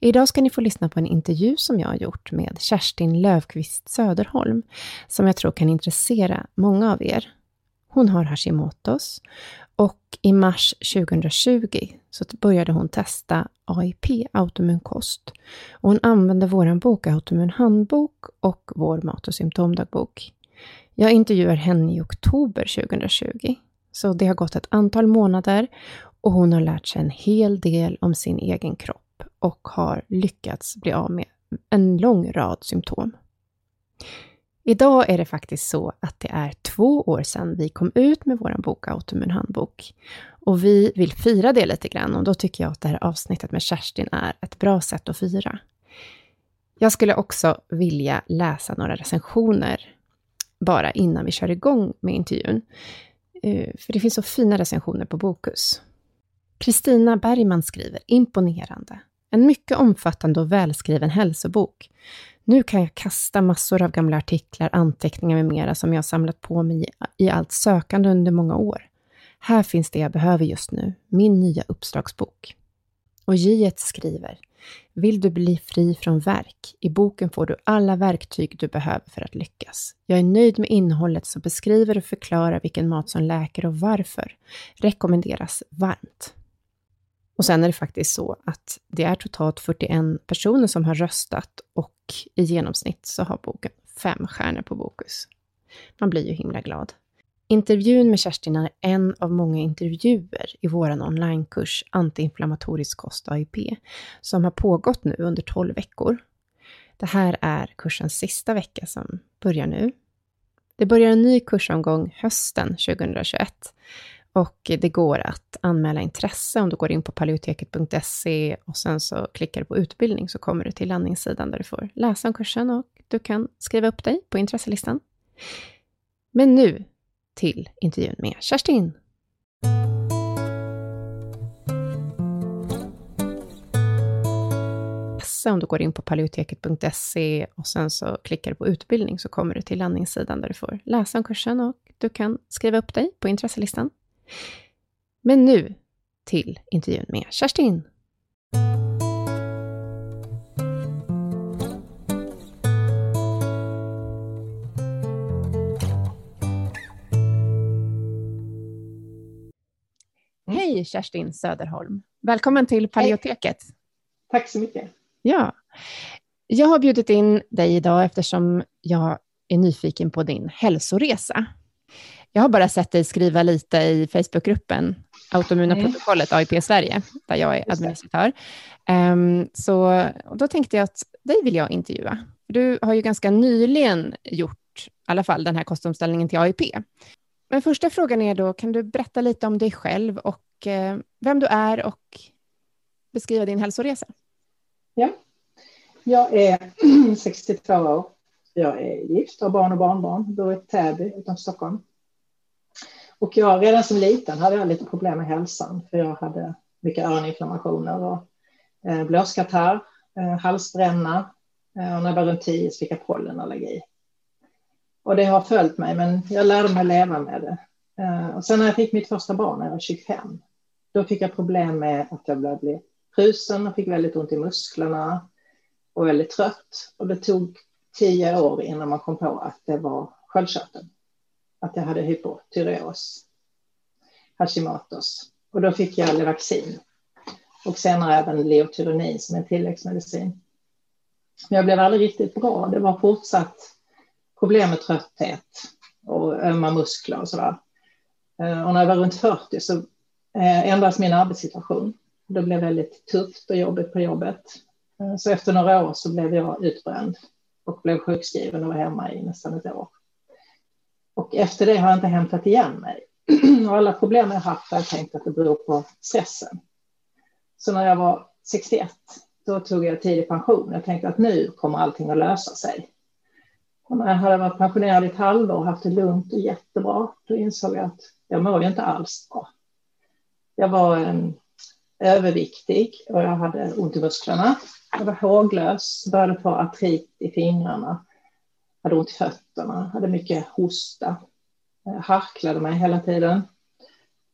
Idag ska ni få lyssna på en intervju som jag har gjort med Kerstin Lövqvist Söderholm, som jag tror kan intressera många av er. Hon har Hashimotos och i mars 2020 så började hon testa AIP, autoimmun kost. Och hon använde vår bok Autoimmun handbok och vår mat och symptomdagbok. Jag intervjuar henne i oktober 2020. Så det har gått ett antal månader och hon har lärt sig en hel del om sin egen kropp och har lyckats bli av med en lång rad symptom. Idag är det faktiskt så att det är två år sedan vi kom ut med vår bok Autoimmun handbok. Och vi vill fira det lite grann och då tycker jag att det här avsnittet med Kerstin är ett bra sätt att fira. Jag skulle också vilja läsa några recensioner bara innan vi kör igång med intervjun. Eh, för det finns så fina recensioner på Bokus. Kristina Bergman skriver imponerande. En mycket omfattande och välskriven hälsobok. Nu kan jag kasta massor av gamla artiklar, anteckningar med mera som jag samlat på mig i allt sökande under många år. Här finns det jag behöver just nu, min nya uppslagsbok. Och J.E.T. skriver, vill du bli fri från verk? I boken får du alla verktyg du behöver för att lyckas. Jag är nöjd med innehållet som beskriver och förklarar vilken mat som läker och varför. Rekommenderas varmt. Och sen är det faktiskt så att det är totalt 41 personer som har röstat och i genomsnitt så har boken fem stjärnor på Bokus. Man blir ju himla glad. Intervjun med Kerstin är en av många intervjuer i vår onlinekurs Antiinflammatorisk kost AIP, som har pågått nu under 12 veckor. Det här är kursens sista vecka som börjar nu. Det börjar en ny kursomgång hösten 2021 och det går att anmäla intresse om du går in på paleoteket.se och sen så klickar du på utbildning så kommer du till landningssidan där du får läsa om kursen och du kan skriva upp dig på intresselistan. Men nu till intervjun med Kerstin. om du går in på paleoteket.se och sen så klickar du på utbildning så kommer du till landningssidan där du får läsa om kursen och du kan skriva upp dig på intresselistan. Men nu till intervjun med Kerstin. Mm. Hej Kerstin Söderholm. Välkommen till Paleoteket. Hej. Tack så mycket. Ja. Jag har bjudit in dig idag eftersom jag är nyfiken på din hälsoresa. Jag har bara sett dig skriva lite i Facebookgruppen Autoimmuna mm. protokollet AIP Sverige, där jag är administratör. Um, så då tänkte jag att dig vill jag intervjua. Du har ju ganska nyligen gjort i alla fall den här kostomställningen till AIP. Men första frågan är då, kan du berätta lite om dig själv och eh, vem du är och beskriva din hälsoresa? Ja, jag är 62 år. Jag är gift, har barn och barnbarn, bor i Täby utanför Stockholm. Och jag, redan som liten hade jag lite problem med hälsan, för jag hade mycket öroninflammationer och eh, blåskatarr, eh, halsbränna eh, och när jag var runt tio så fick jag pollenallergi. Och det har följt mig, men jag lärde mig leva med det. Eh, och sen när jag fick mitt första barn när jag var 25, då fick jag problem med att jag började bli frusen och fick väldigt ont i musklerna och väldigt trött. Och det tog tio år innan man kom på att det var sköldkörteln. Att jag hade hypotyreos, Hashimotos. Och då fick jag Levaxin. Och senare även Leotyronin som är tilläggsmedicin. Men jag blev aldrig riktigt bra. Det var fortsatt problem med trötthet och ömma muskler och sådär. Eh, och när jag var runt 40 så eh, ändrades min arbetssituation. Det blev väldigt tufft och jobbigt på jobbet. Eh, så efter några år så blev jag utbränd och blev sjukskriven och var hemma i nästan ett år. Och efter det har jag inte hämtat igen mig. Och alla problem jag haft har jag tänkt att det beror på stressen. Så när jag var 61, då tog jag tidig pension. Jag tänkte att nu kommer allting att lösa sig. Och när jag hade varit pensionerad i ett halvår och haft det lugnt och jättebra, då insåg jag att jag mår ju inte alls bra. Jag var um, överviktig och jag hade ont i musklerna. Jag var håglös, började få artrit i fingrarna, hade ont i fötterna, hade mycket hosta, eh, harklade mig hela tiden.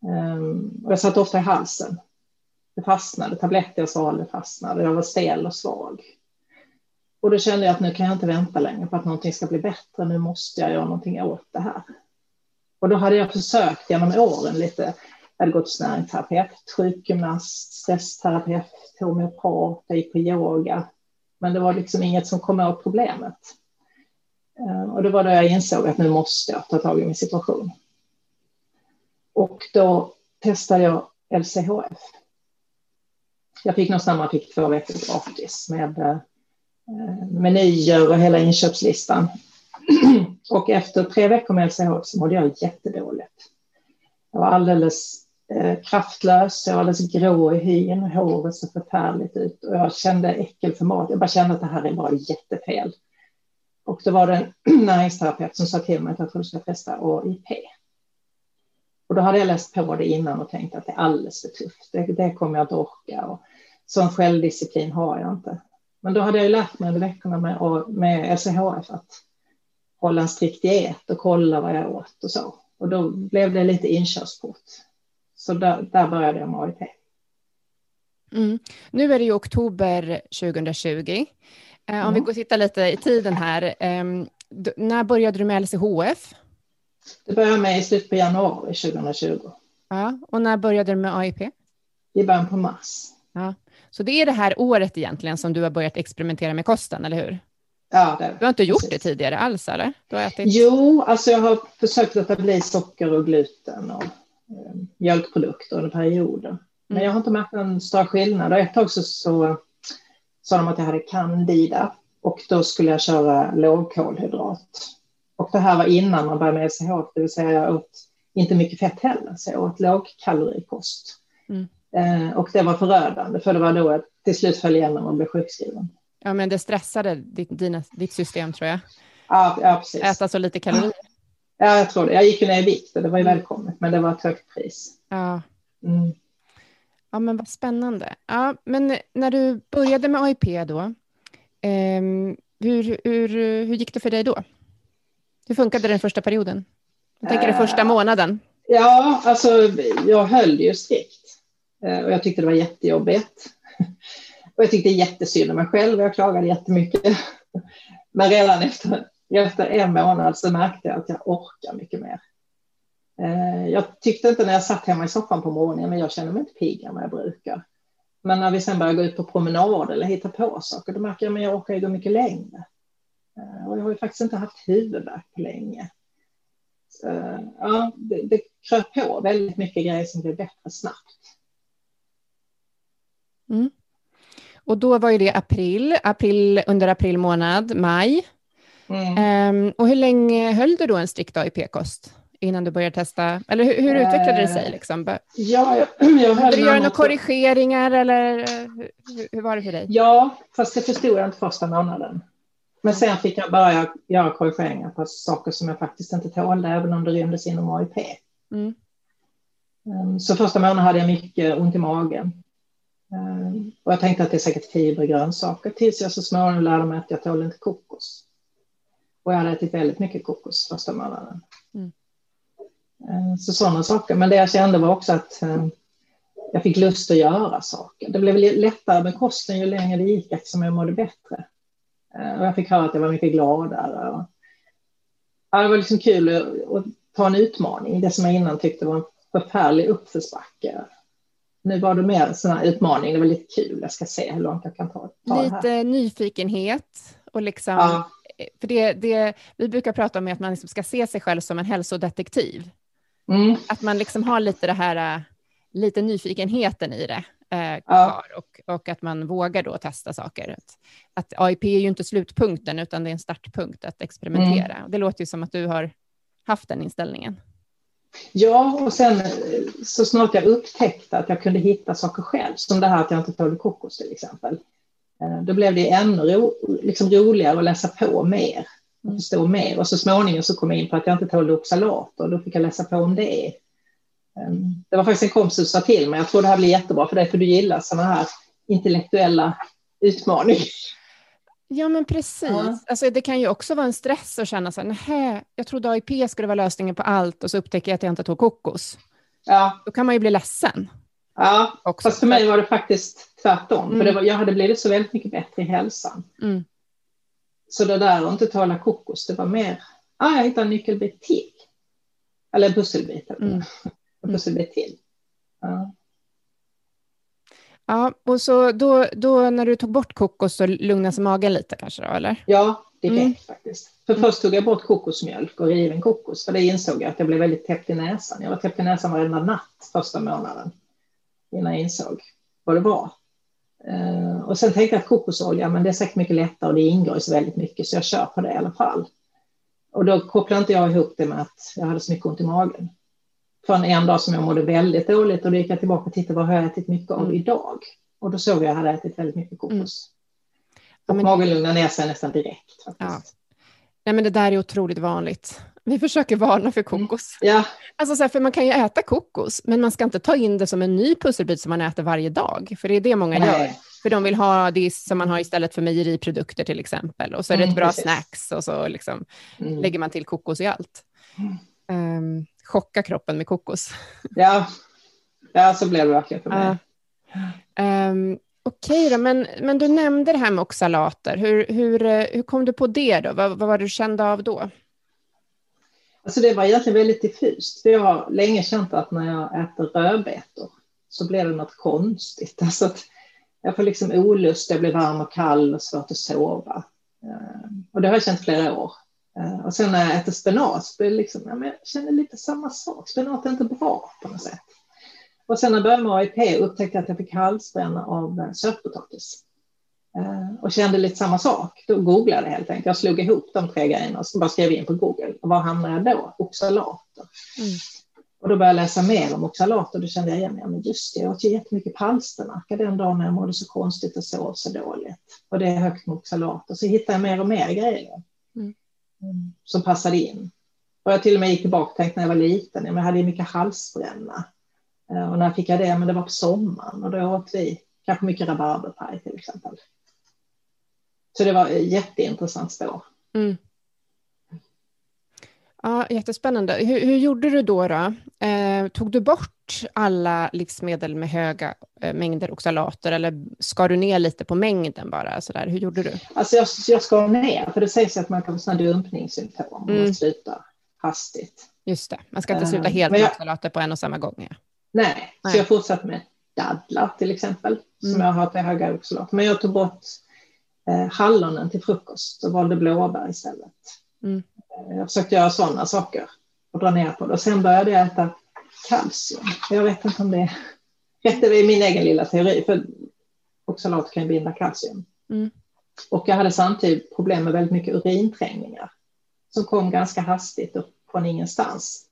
Ehm, och jag satt ofta i halsen. Det fastnade, tabletter jag svalde fastnade, jag var stel och svag. Och då kände jag att nu kan jag inte vänta längre på att någonting ska bli bättre. Nu måste jag göra någonting åt det här. Och då hade jag försökt genom åren lite. Jag hade gått hos näringsterapeut, sjukgymnast, stressterapeut, homeopat, jag gick på yoga. Men det var liksom inget som kom åt problemet. Eh, och det var då jag insåg att nu måste jag ta tag i min situation. Och då testade jag LCHF. Jag fick någonstans man fick två veckor gratis med eh, menyer och hela inköpslistan. Och efter tre veckor med LCHF så mådde jag jättedåligt. Jag var alldeles eh, kraftlös, jag var alldeles grå i hyn, håret såg förfärligt ut och jag kände äckel för mat. Jag bara kände att det här är bara jättefel. Och då var det en näringsterapeut som sa till mig att jag tror du ska testa AIP. Och då hade jag läst på det innan och tänkt att det är alldeles för tufft. Det, det kommer jag inte orka. Och sån självdisciplin har jag inte. Men då hade jag lärt mig under veckorna med, med LCHF att hålla en strikt diet och kolla vad jag åt och så. Och då blev det lite inkörsport. Så där, där började jag med AIP. Mm. Nu är det ju oktober 2020. Eh, om mm. vi går och tittar lite i tiden här. Eh, när började du med LCHF? Det började med i slutet på januari 2020. Ja, och när började du med AIP? I början på mars. Ja. Så det är det här året egentligen som du har börjat experimentera med kosten, eller hur? Ja, det, du har inte gjort precis. det tidigare alls, eller? Du har ätit... Jo, alltså jag har försökt låta bli socker och gluten och eh, mjölkprodukter under perioden. Mm. Men jag har inte märkt någon större skillnad. Och ett tag så, så sa de att jag hade candida och då skulle jag köra lågkolhydrat. Och det här var innan man började med LCHF, det vill säga jag åt inte mycket fett heller, så jag åt lågkalorikost. Mm. Eh, och det var förödande, för det var då jag till slut föll igenom och blev sjukskriven. Ja, men det stressade ditt, dina, ditt system tror jag. Ja, ja, precis. Äta så lite kalorier. Ja, jag tror det. Jag gick ju ner i vikt och det var ju mm. välkommet, men det var ett högt pris. Ja. Mm. Ja, men vad spännande. Ja, men när du började med AIP då, eh, hur, hur, hur gick det för dig då? Hur funkade den första perioden? Jag tänker den första eh, månaden. Ja, alltså jag höll ju strikt. Eh, och jag tyckte det var jättejobbigt. Och jag tyckte jättesynd om mig själv och jag klagade jättemycket. Men redan efter, efter en månad så märkte jag att jag orkar mycket mer. Eh, jag tyckte inte när jag satt hemma i soffan på morgonen, men jag känner mig inte pigg än vad jag brukar. Men när vi sen börjar gå ut på promenad eller hitta på saker, då märker jag att jag orkar gå mycket längre. Eh, och jag har ju faktiskt inte haft huvudvärk på länge. Så, ja, det, det kröp på väldigt mycket grejer som blev bättre snabbt. Mm. Och då var ju det april, april under april månad, maj. Mm. Um, och hur länge höll du då en strikt AIP-kost innan du började testa? Eller hur, hur utvecklade det sig? Eh, liksom? Ja, jag, jag Hade du göra några korrigeringar eller hur, hur, var det för dig? Ja, fast det förstod jag inte första månaden. Men sen fick jag börja göra korrigeringar på saker som jag faktiskt inte tålde, även om det rymdes inom AIP. Mm. Um, så första månaden hade jag mycket ont i magen. Um, och jag tänkte att det är säkert fiber i grönsaker, tills jag så småningom lärde mig att jag tål inte kokos. Och jag hade ätit väldigt mycket kokos första månaden. Mm. Um, så sådana saker. Men det jag kände var också att jag fick lust att göra saker. Det blev lättare med kosten ju längre det gick eftersom jag mådde bättre. Eh, och jag fick höra att jag var mycket gladare. Ja, det var liksom kul att, ta en utmaning, det som jag innan tyckte var en förfärlig uppförsbacke. Nu var det mer en sån här utmaning, det var lite kul, jag ska se hur långt jag kan ta, ta Lite det här. nyfikenhet och liksom, ja. för det, det vi brukar prata om att man liksom ska se sig själv som en hälsodetektiv. Mm. Att man liksom har lite det här, lite nyfikenheten i det eh, ja. och, och att man vågar då testa saker. Att, att AIP är ju inte slutpunkten, utan det är en startpunkt att experimentera. Mm. Det låter ju som att du har haft den inställningen. Ja, och sen så snart jag upptäckte att jag kunde hitta saker själv, som det här att jag inte tålde kokos till exempel, eh, då blev det ännu ro, liksom roligare att läsa på mer och mm. mer. Och så småningom så kom jag in på att jag inte tålde oxalat och då fick jag läsa på om det. Ehm, det var faktiskt en kompis som sa till mig, jag tror det här blir jättebra för dig, för du gillar sådana här intellektuella utmaningar. Ja, men precis. Ja. Alltså, det kan ju också vara en stress att känna så här, jag trodde AIP skulle vara lösningen på allt och så upptäcker jag att jag inte tog kokos. Ja. Då kan man ju bli ledsen. Ja, också. fast för mig var det faktiskt tvärtom. Mm. För var, jag hade blivit så väldigt mycket bättre i hälsan. Mm. Så det där att inte tala kokos, det var mer, ah, jag hittade en nyckelbit till. Eller pusselbit. Mm såg det till. Ja. Ja, och så då, då när du tog bort kokos så lugnade sig magen lite kanske då, eller? Ja, direkt mm. faktiskt. För först tog jag bort kokosmjölk och riven kokos, för det insåg jag att jag blev väldigt täppt i näsan. Jag var täppt i näsan varenda natt första månaden innan jag insåg vad det var. Uh, och sen tänkte jag att kokosolja, men det är säkert mycket lättare och det ingår i så väldigt mycket, så jag kör på det i alla fall. Och då kopplade inte jag ihop det med att jag hade så mycket ont i magen från en dag som jag mådde väldigt dåligt och då gick jag tillbaka och tittade vad har jag ätit mycket av mm. idag? Och då såg jag att jag hade ätit väldigt mycket kokos. Mm. Och men... magen lugnade ner sig nästan direkt. Faktiskt. Ja. Nej, men det där är otroligt vanligt. Vi försöker varna för mm. kokos. Mm. Ja. Alltså, så här, för man kan ju äta kokos, men man ska inte ta in det som en ny pusselbit som man äter varje dag, för det är det många Nej. gör. För de vill ha det som man har istället för mejeriprodukter till exempel, och så är det ett mm, bra precis. snacks och så liksom mm. lägger man till kokos i allt. Um, chocka kroppen med kokos. Ja, ja så blev det verkligen för mig. Uh, um, Okej då, men, men du nämnde det här med oxalater. Hur, hur, hur kom du på det då? Vad, vad var du kände av då? Alltså det var egentligen väldigt diffust. För jag har länge känt att när jag äter rödbetor så blir det något konstigt. Alltså att jag får liksom olust, jag blir varm och kall och svårt att sova. Eh, och det har jag känt flera år. Eh, och sen när jag äter spenat så blir det liksom, ja, men jag känner lite samma sak. Spenat är inte bra på något sätt. Och sen när jag började med AIP upptäckte jag att jag fick halsbränna av eh, sötpotatis. Eh, och kände lite samma sak. Då googlade jag helt enkelt. Jag slog ihop de tre grejerna och bara skrev in på Google. Och var hamnade jag då? Oxalater. Mm. Och då började jag läsa mer om oxalater. Då kände jag igen, ja men just det, jag åt ju jättemycket palsternacka den dagen när jag mådde så konstigt och sov så dåligt. Och det är högt med oxalater. Så hittade jag mer och mer grejer. Mm som passade in. Och jag till och med gick tillbaka och tänkte när jag var liten, jag hade mycket halsbränna. Eh, och när fick jag det? Men det var på sommaren och då åt vi kanske mycket rabarberpaj till exempel. Så det var jätteintressant spår. Mm. Ja, jättespännande. Hur, hur, gjorde du då? då? Eh, tog du bort alla livsmedel med höga eh, mängder oxalater eller skar du ner lite på mängden bara? Så där? Hur gjorde du? Alltså jag, jag skar ner, för det sägs att man kan få sådana dumpningssymptom om mm. man slutar hastigt. Just det, man ska inte sluta Eh, helt men med oxalater på en och samma gång. Ja. Nej, Nej. så jag fortsatte med dadlar till exempel, som Mm. jag har till höga oxalat. Men jag tog bort eh, hallonen till frukost och valde blåbär istället. Mm. Eh, Jag försökte göra sådana saker och dra ner på det. Och sen började jag äta kalcium. Jag vet inte om det är rätt, det är min egen lilla teori, för oxalat kan ju binda kalcium. Mm. Och jag hade samtidigt problem med väldigt mycket urinträngningar som kom ganska hastigt och från ingenstans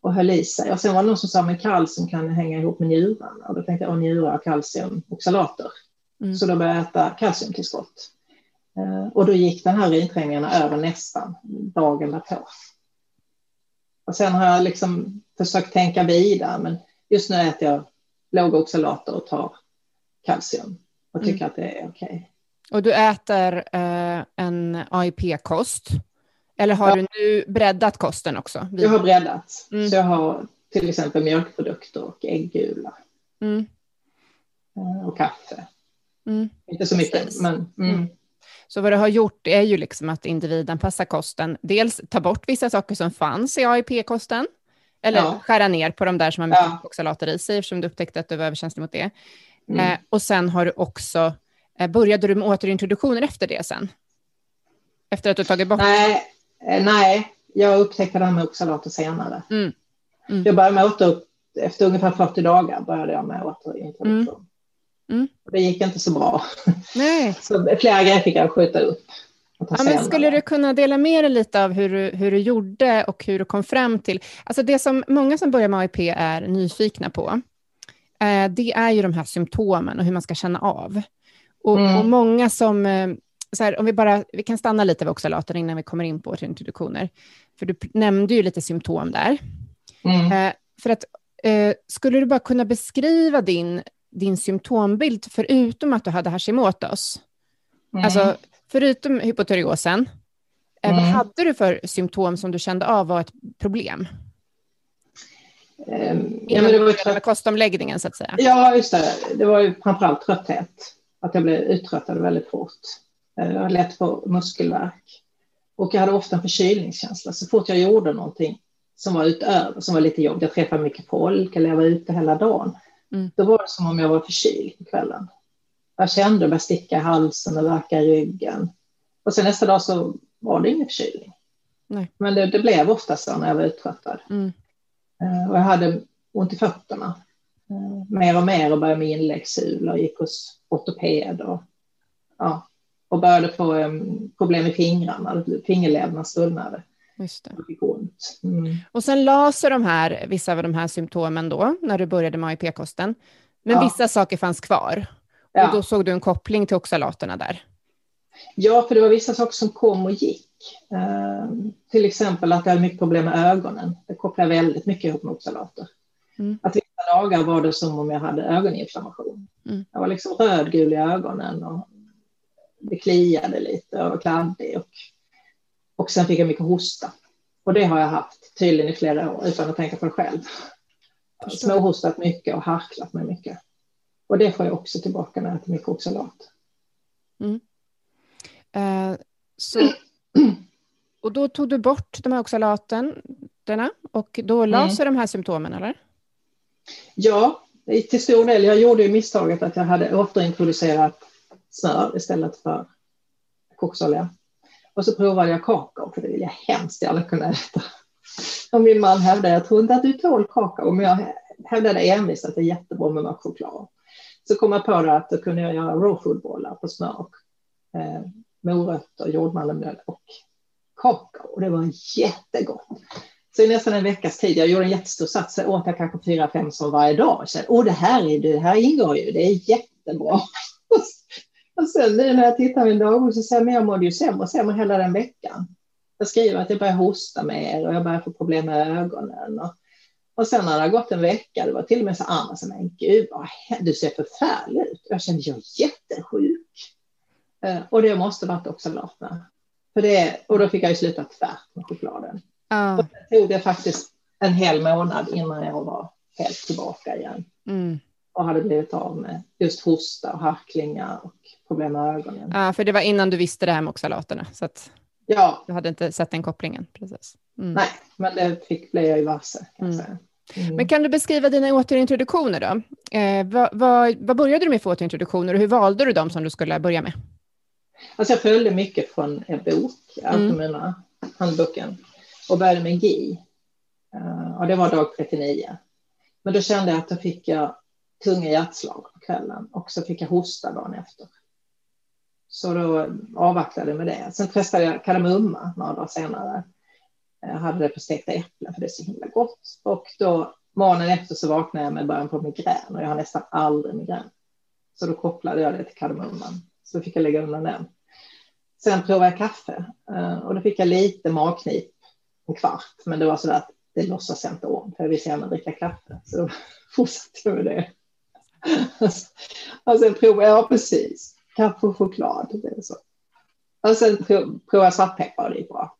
och höll i sig. Och sen var det någon som sa att kalcium kan hänga ihop med njurarna. Och då tänkte jag, "Åh, njurar, kalcium, oxalater. Mm. Så då började äta kalciumtillskott. Eh, Och då gick den här urinträngningarna över nästan dagen därpå. Och sen har jag liksom försökt tänka vidare, men just nu äter jag låga oxalater och tar kalcium och tycker Mm. att det är okej. Och du äter eh, en AIP-kost. Eller har Ja. du nu breddat kosten också? Jag har breddat, Mm. så jag har till exempel mjölkprodukter och äggula Mm, eh, och kaffe. Mm. Inte så mycket, Precis. men mm. Mm. Så vad du har gjort är ju liksom att individanpassa kosten. Dels ta bort vissa saker som fanns i AIP-kosten. Eller Ja. skära ner på de där som har mycket Ja. oxalater i sig, eftersom du upptäckte att du var överkänslig mot det. Mm. Eh, och sen har du också, eh, började du med återintroduktioner efter det sen? Efter att du tagit bort? Nej, eh, nej, jag upptäckte det här med oxalater senare. Mm. Mm. Jag började med åter, efter ungefär 40 dagar började jag med återintroduktion. Mm. Och Det gick inte så bra. Nej. Så flera grejer fick jag skjuta upp. Ja, men skulle du kunna dela med dig lite av hur du, hur du gjorde och hur du kom fram till... Alltså det som många som börjar med AIP är nyfikna på, eh, det är ju de här symptomen och hur man ska känna av. Och, Mm. och många som... Eh, så här, om vi, bara, vi kan stanna lite vid oxalater innan vi kommer in på introduktioner. För du nämnde ju lite symptom där. Mm. Eh, för att, eh, skulle du bara kunna beskriva din, din symptombild, förutom att du hade Hashimotos? Mm. Alltså, förutom hypotyreosen, eh, vad Mm. hade du för symptom som du kände av var ett problem? Ehm, ja, men det var med kostomläggningen, så att säga. Ja, just det. Det var ju framförallt trötthet. Att jag blev uttröttad väldigt fort. Eh, Jag hade lätt för muskelvärk. Och jag hade ofta en förkylningskänsla. Så fort jag gjorde någonting som var utöver, som var lite jobbigt, jag träffade mycket folk eller jag var ute hela dagen, Mm. då var det som om jag var förkyld på kvällen. Jag kände det började sticka i halsen och verka i ryggen. Och sen nästa dag så var det ingen förkylning. Nej. Men det, det blev ofta så när jag var uttröttad. Mm. Eh, Och jag hade ont i fötterna. Eh, Mer och mer och började med inläggshul och gick hos ortoped och, ja, och började få em, problem med fingrarna. Fingerlederna svullnade Just. Mm. Och sen laser de här, vissa av de här symptomen då, när du började med AIP-kosten. Men Ja. vissa saker fanns kvar. Och Ja. då såg du en koppling till oxalaterna där. ja, för det var vissa saker som kom och gick. Eh, till exempel att jag hade mycket problem med ögonen. Det kopplar väldigt mycket ihop med oxalater. Mm. Att vissa dagar var det som om jag hade ögoninflammation. Mm. Jag var liksom rödgul i ögonen och det kliade lite och var kladdig. Och, och sen fick jag mycket hosta. Och det har jag haft tydligen i flera år utan att tänka på det själv. Småhostat mycket och harklat mig mycket. Och det får jag också tillbaka när jag äter mycket oxalat. Eh, så, och då tog du bort de här oxalaterna och då Mm. laser de här symptomen, eller? Ja, till stor del. Jag gjorde ju misstaget att jag hade återintroducerat smör istället för koksolja. Och så provade jag kakao, för det vill jag hemskt gärna kunna äta. Och min man hävdade, jag tror inte att du tål kakao, men jag hävdade envist att det är jättebra med mörk choklad. Så kom jag på det att då kunde jag göra raw food-bollar på smör och eh, morötter, jordmandelmjöl och kakao. Och det var jättegott. Så i nästan en veckas tid, jag gjorde en jättestor sats, så åt jag kanske fyra, fem som varje dag. Och kände, åh det här, är, det här ingår ju, det är jättebra. Och sen nu när jag tittar i min dagbok så ser jag, men jag mådde ju sämre och sämre hela den veckan. Jag skriver att jag börjar hosta mer och jag börjar få problem med ögonen. Och, och sen när det har gått en vecka, det var till och med så andra som, men gud, vad, du ser förfärlig ut. Jag kände, jag är jättesjuk. Eh, och det måste varit oxalaterna. För det, och då fick jag ju sluta tvärt med chokladen. Ja. Det tog det faktiskt en hel månad innan jag var helt tillbaka igen Mm. Och hade blivit av med just hosta och harklingar och problem med ögonen. Ja, för det var innan du visste det här med oxalaterna. Så att Ja. Du hade inte sett den kopplingen. Precis. Mm. Nej, men det fick bli jag ju varse. Kan mm. Mm. Men kan du beskriva dina återintroduktioner då? Eh, vad, vad, vad, började du med för återintroduktioner och hur valde du dem som du skulle börja med? Alltså jag följde mycket från en bok, Altomina mm. handboken, och började med GI. Uh, och det var dag 39. Men då kände jag att då fick jag tunga hjärtslag på kvällen och så fick jag hosta dagen efter. Så då avvaktade jag med det. Sen testade jag kardemumma några dagar senare. Jag hade det på stekta äpplen för det är så himla gott. Och då morgonen efter så vaknade jag med början på migrän och jag har nästan aldrig migrän. Så då kopplade jag det till kardemumman. Så fick jag lägga undan den. Sen provade jag kaffe eh, och då fick jag lite magknip en kvart. Men det var så att det låtsas jag inte om för jag vill så gärna dricka kaffe. Så då fortsatte jag med det. Och sen provade jag, ja precis, kaffe och choklad. Det är så. Och sen provade jag svartpeppar och det gick bra.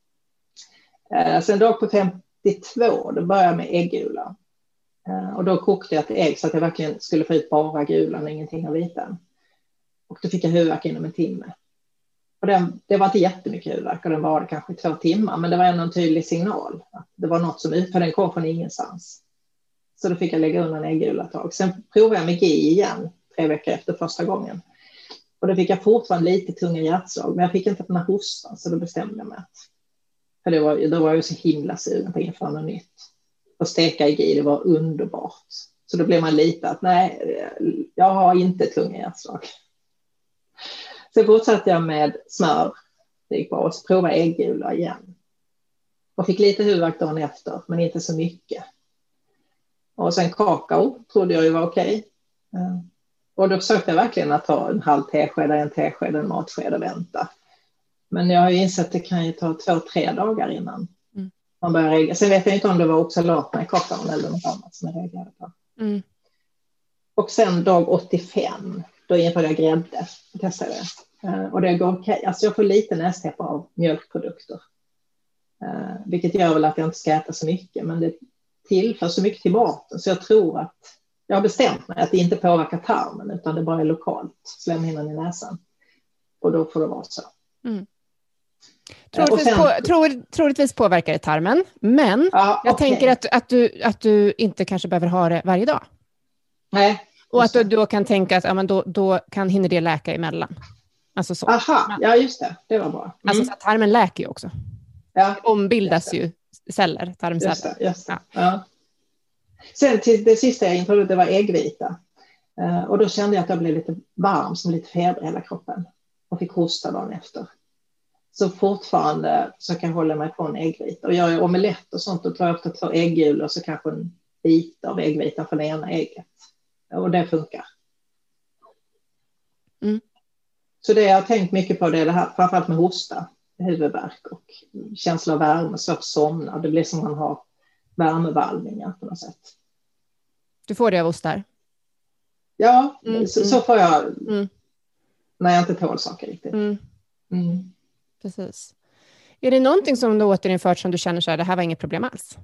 Eh, sen dag på 52, då började jag med äggula. Eh, och då kokade jag ett ägg så att jag verkligen skulle få ut bara gulan och ingenting av vitan. Och då fick jag huvudvärk inom en timme. Och den, det var inte jättemycket huvudvärk och den var kanske två timmar, men det var ändå en tydlig signal. Att det var något som, för den kom från ingenstans. Så då fick jag lägga undan äggula ett tag. Sen provade jag med GI igen tre veckor efter första gången. Och då fick jag fortfarande lite tunga hjärtslag, men jag fick inte den här hostan, så då bestämde jag mig att... För det var, då var jag så himla sugen på att införa något nytt. Och steka GI, det var underbart. Så då blev man lite att nej, jag har inte tunga hjärtslag. Sen fortsatte jag med smör. Det gick bra. Och så provade jag äggula igen. Och fick lite huvudvärk dagen efter, men inte så mycket. Och sen kakao trodde jag ju var okej. Okay. Eh, och då försökte jag verkligen att ta en halv tesked, en tesked, en matsked och vänta. Men jag har ju insett att det kan ju ta två, tre dagar innan mm. man börjar reagera. Sen vet jag inte om det var oxalaterna i kakaon eller något annat som jag reagerade på. Mm. Och sen dag 85, då införde jag grädde. Testade det. Eh, och det går okej. Okay. Alltså jag får lite nästäppa av mjölkprodukter. Eh, vilket gör väl att jag inte ska äta så mycket, men det tillför så mycket till maten så jag tror att jag har bestämt mig att det inte påverkar tarmen utan det bara är lokalt, slemhinnan i näsan. Och då får det vara så. Mm. Troligtvis, sen, på, tro, troligtvis påverkar det tarmen, men ja, jag okay. tänker att, att, du, att du inte kanske behöver ha det varje dag. Nej. Och att du då kan tänka att ja, men då, då kan, hinner det läka emellan. Alltså så. Aha, ja just det, det var bra. Alltså, mm. Alltså så tarmen läker ju också. Ja, det ombildas ju celler, tarmceller. Just det, just det. Ja. Ja. Sen till det sista jag introdde, det var äggvita. Uh, och då kände jag att jag blev lite varm, som lite feber i hela kroppen. Och fick hosta dagen efter. Så fortfarande så kan jag hålla mig från äggvita. Och gör jag omelett och sånt, då tar jag ofta två äggulor och så kanske en bit av äggvita från ena ägget. Och det funkar. Mm. Så det jag har tänkt mycket på det är det här, framförallt med hosta, huvudvärk och känsla av värme, svårt att somna. Det blir som man har värmevallningar på något sätt. Du får det av ostar? Ja, mm, så, så, får jag mm. när jag inte tål saker riktigt. Mm. mm. Precis. Är det någonting som du återinfört som du känner så här, det här var inget problem alls?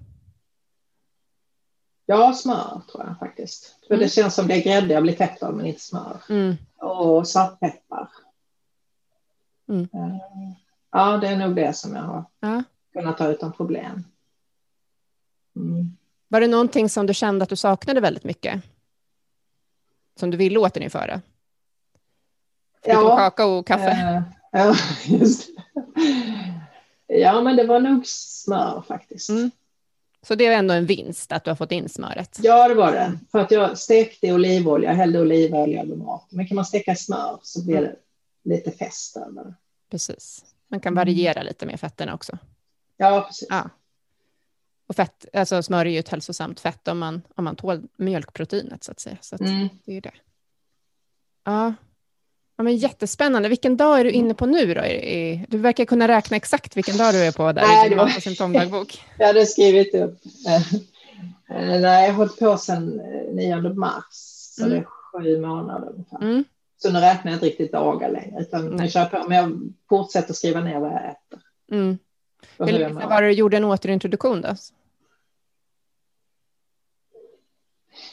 Ja, smör tror jag faktiskt. För det mm. känns som det är grädde jag blir täppt av, men inte smör. Mm. Och svartpeppar. Mm. Eh, ja, det är nog det som jag har ja. kunnat ta utan problem. Mm. Var det någonting som du kände att du saknade väldigt mycket? Som du ville återinföra? Förutom ja, kakao och kaffe? Äh, ja, just. Ja, men det var nog smör faktiskt. Mm. Så det är ändå en vinst att du har fått in smöret? Ja, det var det. För att jag stekte i olivolja, hällde olivolja över mat. Men kan man steka smör så blir det lite fest över. Precis. Man kan variera mm. lite med fetterna också. Ja, precis. Ja. Och fett, alltså smör är ju ett hälsosamt fett om man, om man tål mjölkproteinet så att säga. Så att mm. det är det. Ja. ja, men jättespännande. Vilken dag är du inne på nu då? Du verkar kunna räkna exakt vilken dag du är på där Nej, i din var... symptomdagbok. jag hade skrivit upp. Nej, jag har hållit på sedan 9 eh, mars, så mm. det är sju månader ungefär. Mm. Så nu räknar jag inte riktigt dagar längre, utan jag kör på, men jag fortsätter skriva ner vad jag äter. Mm. Hur länge var du gjorde en återintroduktion då?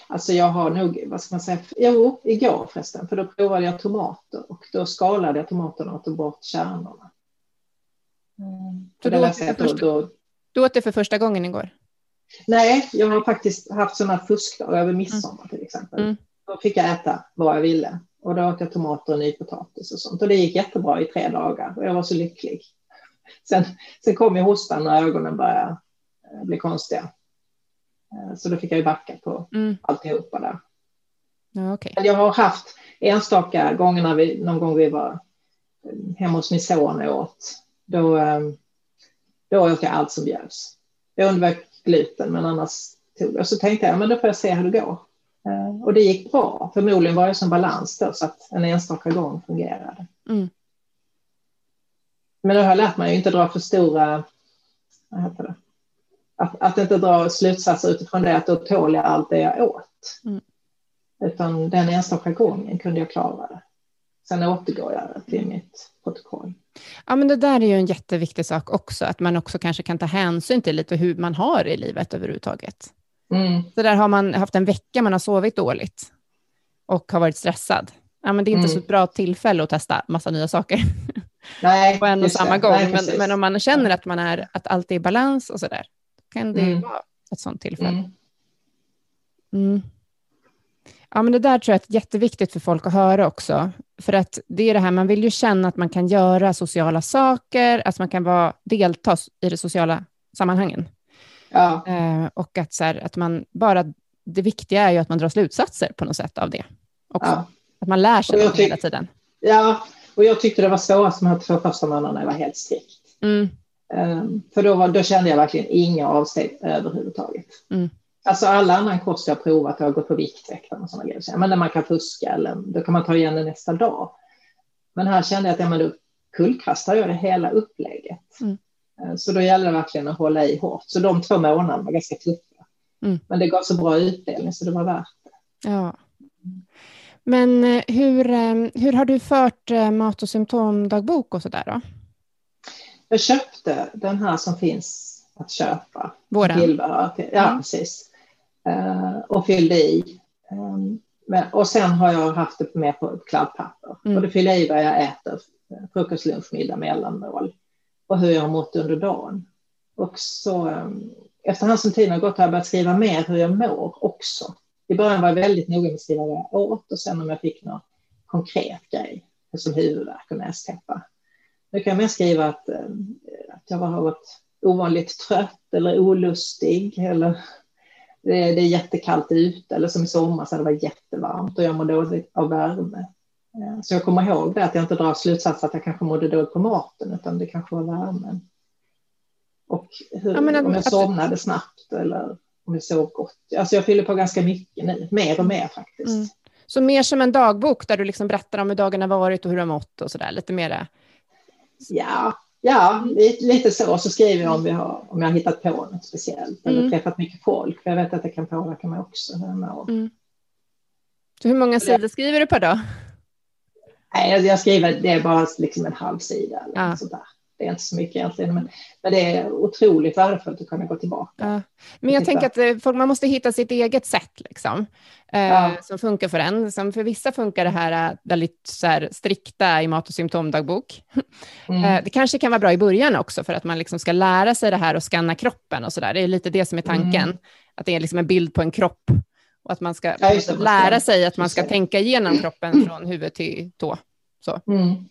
Alltså jag har nog, vad ska man säga, jo, igår förresten, för då provade jag tomater och då skalade jag tomaterna och tog bort kärnorna. Så du, åt det för första, då, du åt det för första gången igår? Nej, jag har faktiskt haft sådana fuskdagar över midsommar till exempel. Mm. Då fick jag äta vad jag ville. Och då åt jag tomater och nypotatis och sånt. Och det gick jättebra i tre dagar och jag var så lycklig. Sen, sen kom ju hostan och ögonen började eh, bli konstiga. Eh, så då fick jag ju backa på mm. alltihopa där. Ja, okay. Jag har haft enstaka gånger när vi, någon gång vi var eh, hemma hos min son och åt. Då, då åt jag allt som bjöds. Jag undvek gluten men annars tog jag. Så tänkte jag men då får jag se hur det går. Och det gick bra. Förmodligen var det som balans då så att en enstaka gång fungerade. Mm. Men då har jag lärt mig att inte dra för stora, vad heter det? Att, att inte dra slutsatser utifrån det att då tål jag allt det jag åt. Mm. Utan den enstaka gången kunde jag klara det. Sen återgår jag till mitt protokoll. Ja, men det där är ju en jätteviktig sak också, att man också kanske kan ta hänsyn till lite hur man har i livet överhuvudtaget. Mm. Så där har man haft en vecka man har sovit dåligt och har varit stressad. Ja, men det är inte mm. så ett bra tillfälle att testa massa nya saker. Nej, på en och samma det. gång. Nej, men, men, om man känner att, man är, att allt är i balans och så där, kan det mm. vara ett sådant tillfälle. Mm. mm. Ja, men det där tror jag är jätteviktigt för folk att höra också. För att det är det här, man vill ju känna att man kan göra sociala saker, att man kan vara, delta i de sociala sammanhangen. Ja. Eh, och att, så här, att man bara, det viktiga är ju att man drar slutsatser på något sätt av det också. Ja. Att man lär sig något hela tiden. Ja, och jag tyckte det var svårast de här två första månaderna jag var helt strikt. Mm. Um, för då, var, då kände jag verkligen inga avsteg överhuvudtaget. Mm. Alltså alla annan kost jag provat, har gått på Viktväktaren och sådana grejer. Men när man kan fuska eller då kan man ta igen det nästa dag. Men här kände jag att ja, men då kullkastar jag det hela upplägget. Mm. Ehm, så då gäller det verkligen att hålla i hårt. Så de två månaderna var ganska tuffa. Mm. Men det gav så bra utdelning så det var värt det. Ja. Men eh, hur, eh, hur har du fört eh, mat och symptomdagbok och sådär då? Jag köpte den här som finns att köpa. Våren? Ja, mm. precis. Och fyllde i. Ehm, och sen har jag haft det med på kladdpapper. Mm. Och då fyller i vad jag äter, frukost, lunch, middag, mellanmål. Och hur jag har mått under dagen. Och så ehm, efterhand som tiden har gått har jag börjat skriva mer hur jag mår också. I början var jag väldigt noga med att skriva vad jag åt och sen om jag fick någon konkret grej, typ som huvudvärk och nästäppa. Nu kan jag mer skriva att, ehm, att jag har varit ovanligt trött eller olustig eller det är, det är jättekallt ute eller som i somras när det var jättevarmt och jag mår dåligt av värme. Eh, så jag kommer ihåg det att jag inte drar slutsats att jag kanske mådde dåligt på maten utan det kanske var värmen. Och hur, ja, om jag somnade snabbt eller om jag sov gott. Alltså jag fyller på ganska mycket nu, mer och mer faktiskt. Mm. Så mer som en dagbok där du liksom berättar om hur dagen har varit och hur du har mått och sådär, lite mer? Ja, ja lite så. Så skriver jag om, vi har, om jag har hittat på något speciellt eller mm. träffat mycket folk, för jag vet att det kan påverka mig också. Mm. Så hur många sidor skriver du per dag? Nej, jag skriver, det är bara liksom en halv sida. Eller ja. sådär det är inte så mycket egentligen, men, men det är otroligt värdefullt att kunna gå tillbaka. Ja. Men jag tänker att eh, folk, man måste hitta sitt eget sätt liksom, eh, ja. som funkar för en. Som för vissa funkar det här eh, väldigt så här, strikta i mat och symptomdagbok. Mm. Eh, det kanske kan vara bra i början också för att man liksom ska lära sig det här och skanna kroppen och så där. Det är lite det som är tanken, mm. att det är liksom en bild på en kropp och att man ska ja, lära sig att man ska tänka igenom kroppen från huvud till tå. Så. Mm.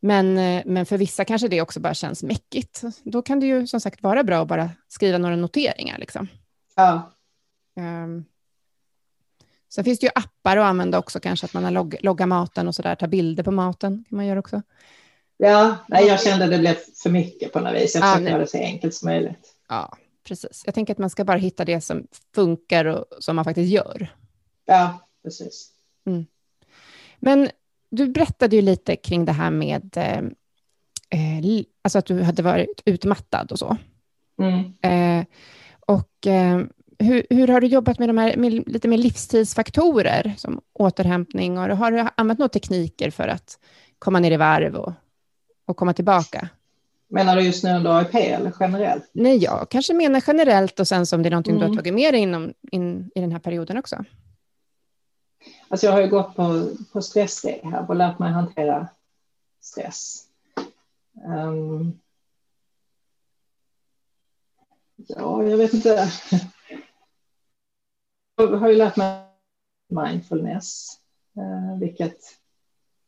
Men, eh, men för vissa kanske det också bara känns mäckigt. Då kan det ju som sagt vara bra att bara skriva några noteringar. Liksom. Ja. Um, sen finns det ju appar att använda också, kanske att man har log loggar maten och sådär, tar bilder på maten kan man göra också. Ja, nej, jag kände att det blev för mycket på något vis. Jag försökte ja, göra det så enkelt som möjligt. Ja, precis. Jag tänker att man ska bara hitta det som funkar och som man faktiskt gör. Ja, precis. Mm. Men du berättade ju lite kring det här med eh, eh, alltså att du hade varit utmattad och så. Mm. Eh, och eh, hur, hur, har du jobbat med de här med lite mer livstidsfaktorer som återhämtning och har du använt några tekniker för att komma ner i varv och, och komma tillbaka? Menar du just nu under AIP eller generellt? Nej, jag kanske menar generellt och sen som det är någonting mm. du har mm. tagit med dig inom, in, i den här perioden också. Alltså jag har ju gått på, på stressrehab och lärt mig hantera stress. Um, Ja, jag vet inte. Jag har ju lärt mig mindfulness, eh, vilket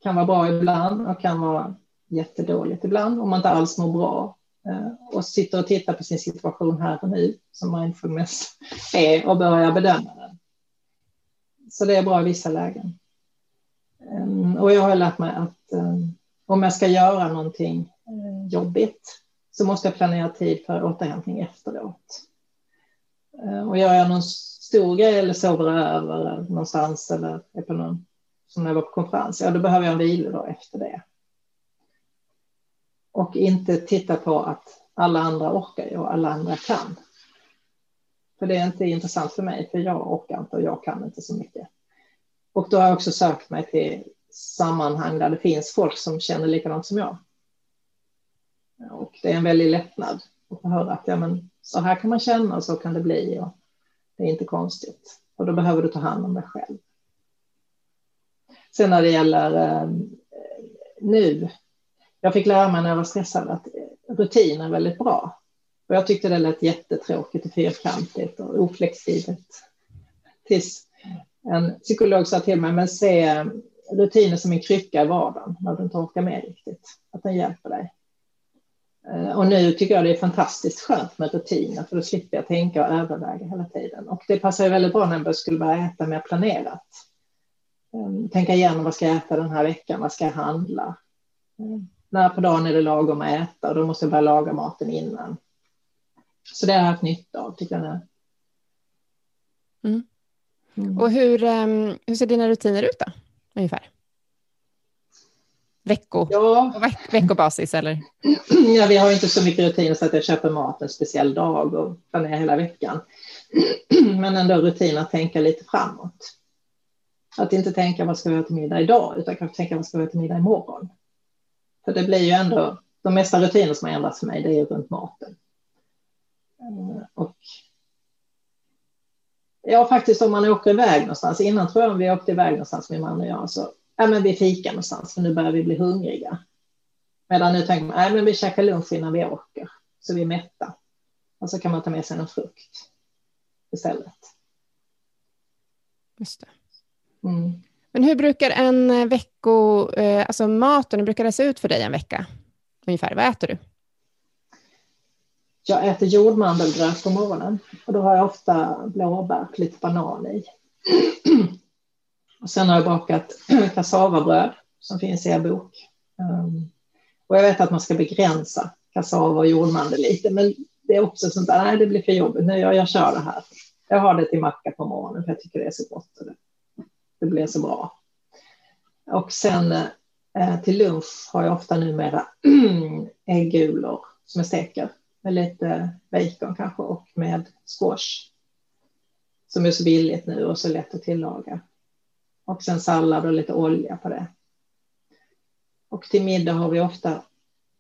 kan vara bra ibland och kan vara jättedåligt ibland om man inte alls mår bra eh, och sitter och tittar på sin situation här och nu som mindfulness är och börjar bedöma den. Så det är bra i vissa lägen. Ehm, och jag har lärt mig att ehm, om jag ska göra någonting eh, jobbigt så måste jag planera tid för återhämtning efteråt. Ehm, och gör jag någon stor grej eller sover över någonstans eller är på någon, som när jag var på konferens, ja då behöver jag en vilodag efter det. Och inte titta på att alla andra orkar och alla andra kan. För det är inte intressant för mig, för jag orkar inte och jag kan inte så mycket. Och då har jag också sökt mig till sammanhang där det finns folk som känner likadant som jag. Och det är en väldig lättnad att få höra att ja, men så här kan man känna och så kan det bli. Och det är inte konstigt. Och då behöver du ta hand om dig själv. Sen när det gäller eh, nu. Jag fick lära mig när jag var stressad att eh, rutin är väldigt bra. Och jag tyckte det lät jättetråkigt och fyrkantigt och oflexibelt. Tills en psykolog sa till mig, men se rutiner som en krycka i vardagen när du inte orkar med riktigt. Att den hjälper dig. Eh, och nu tycker jag det är fantastiskt skönt med rutiner för då slipper jag tänka och överväga hela tiden. Och det passar ju väldigt bra när jag skulle börja äta mer planerat. Eh, tänka igenom vad ska jag äta den här veckan, vad ska jag handla? Ehm, när på dagen är det lagom att äta och då måste jag börja laga maten innan. Så det har jag haft nytta av tycker jag. Mm. Mm. Och hur, um, hur ser dina rutiner ut då, ungefär? Vecko, ja. veck, veckobasis eller? Ja, vi har inte så mycket rutiner så att jag köper mat en speciell dag och planerar hela veckan. Men ändå rutin att tänka lite framåt. Att inte tänka vad ska vi ha till middag idag utan kanske tänka vad ska vi ha till middag imorgon. För det blir ju ändå, de mesta rutiner som har ändrats för mig det är ju runt maten. Eh, och ja, faktiskt om man åker iväg någonstans, innan tror jag vi åkte iväg någonstans min man och jag, så ja, men vi fikar någonstans för nu börjar vi bli hungriga. Medan nu tänker man, nej, men vi käkar lunch innan vi åker, så vi är mätta. Och så kan man ta med sig en frukt istället. Just det. Mm. Men hur brukar en eh, vecko, eh, alltså maten, hur brukar det se ut för dig en vecka? Ungefär, vad äter du? Jag äter jordmandelgröt på morgonen och då har jag ofta blåbär och lite banan i. Och sen har jag bakat kassavabröd som finns i er bok. Ehm, och jag vet att man ska begränsa kassava och jordmandel lite, men det är också sånt där, nej det blir för jobbigt, nu jag, jag kör det här. Jag har det till macka på morgonen för jag tycker det är så gott och det, blir så bra. Och sen eh, till lunch har jag ofta numera äggulor som jag steker med lite bacon kanske och med squash som är så billigt nu och så lätt att tillaga. Och sen sallad och lite olja på det. Och till middag har vi ofta